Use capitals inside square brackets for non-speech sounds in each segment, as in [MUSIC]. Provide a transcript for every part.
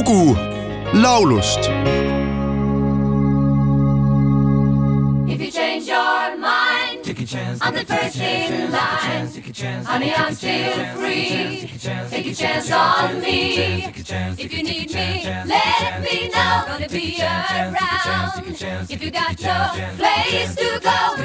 lugu laulust If you change your mind, take a chance. I'm the first in line. Honey, I'm still free. Take a chance on me. If you need me, let me know. Gonna be around. If you got no place to go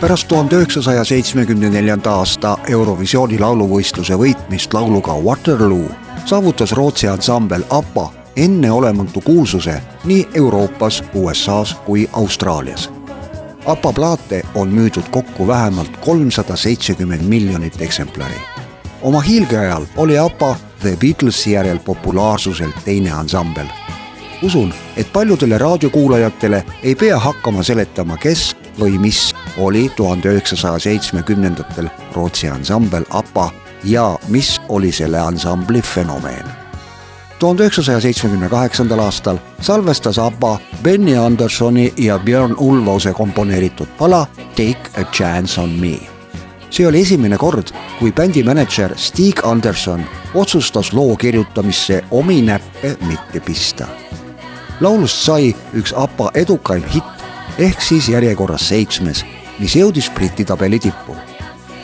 pärast tuhande üheksasaja seitsmekümne neljanda aasta Eurovisiooni lauluvõistluse võitmist lauluga Waterloo saavutas Rootsi ansambel ABBA enneolematu kuulsuse nii Euroopas, USA-s kui Austraalias. ABBA plaate on müüdud kokku vähemalt kolmsada seitsekümmend miljonit eksemplari. oma hiilgeajal oli ABBA The Beatlesi järel populaarsuselt teine ansambel usun, et paljudele raadiokuulajatele ei pea hakkama seletama, kes või mis oli tuhande üheksasaja seitsmekümnendatel Rootsi ansambel ABBA ja mis oli selle ansambli fenomeen. tuhande üheksasaja seitsmekümne kaheksandal aastal salvestas ABBA Benny Andersoni ja Björn Ulvose komponeeritud pala Take a chance on me see oli esimene kord, kui bändi mänedžer Stig Anderson otsustas loo kirjutamisse omi näppe mitte pista. laulust sai üks ABBA edukaim hitt ehk siis järjekorras seitsmes, mis jõudis Briti tabeli tippu.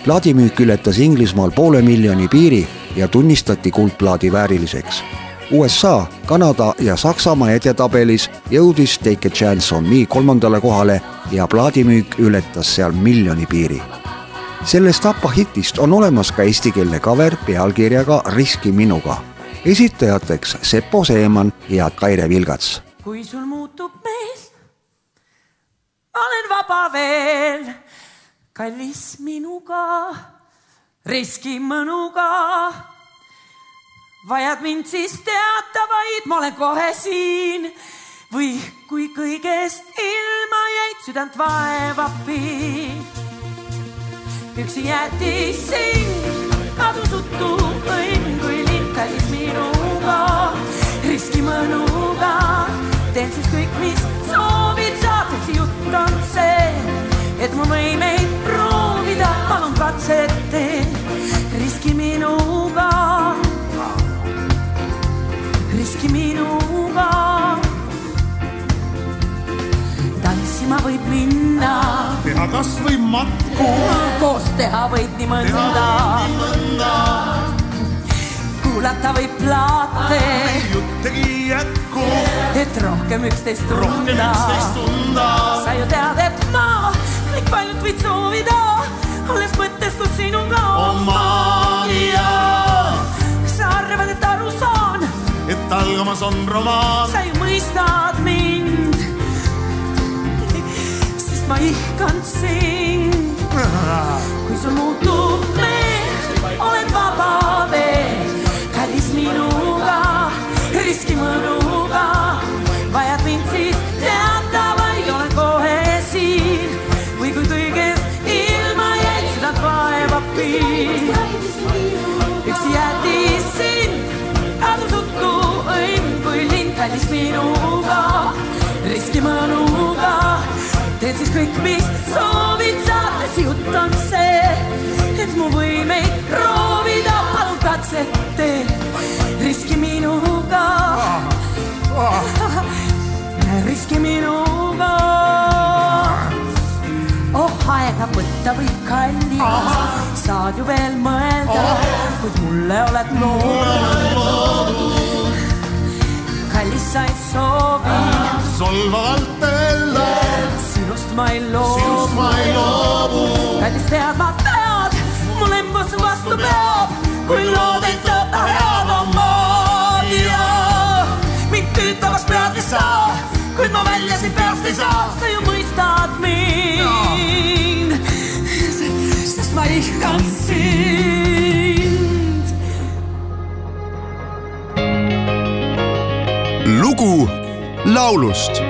plaadimüük ületas Inglismaal poole miljoni piiri ja tunnistati kuldplaadi vääriliseks. USA, Kanada ja Saksamaa edetabelis jõudis Take a chance on me kolmandale kohale ja plaadimüük ületas seal miljoni piiri sellest ABBA hitist on olemas ka eestikeelne cover pealkirjaga Riski minuga. esitajateks Sepo Seeman ja Kaire Vilgats. kui sul muutub meel, olen vaba veel, kallis minuga, riski mõnuga. vajad mind siis teata vaid, ma olen kohe siin või kui kõigest ilma jäid, südant vaevab piin üksi jättis sind, kadus uttu õnn kui lind kallis minuga, riski mõnuga. teen siis kõik, mis soovid saad, jutt on see, et mu võimeid proovida, palun katset teen, riski minuga, riski minuga. tantsima võib minna. Teha kasvõi matku, koos teha võib nii mõnda, kuulata võib plaate, juttegi jätku, et rohkem üksteist rohkem tunda. üksteist tunda. sa ju tead, et ma kõik paljut võid soovida, olles mõttes koos sinuga. on maagia, sa arvad, et aru saan, et algamas on romaan, sa ju mõistad mind. sest ma ihkan sind. [LAUGHS] kui sul muutub meel, olen vaba kõik, mis soovid saates jutt on see, et mu võimeid proovida, palun katset tee, riski minuga, [LAUGHS] riski minuga. Oh aega võtta võib kallis, saad ju veel mõelda, kuid mulle oled loonud. kallis, sa ei soovi, solvavalt ma ei sinust loobu. ma ei loobu. kallis, tead, ma tead, mul embus vastu peab, kui loodid tõota head ja mind tüütavaks pead ei saa, kuid ma välja siit peast ei saa, sa ju mõistad mind, sest ma ihkan sind. lugu laulust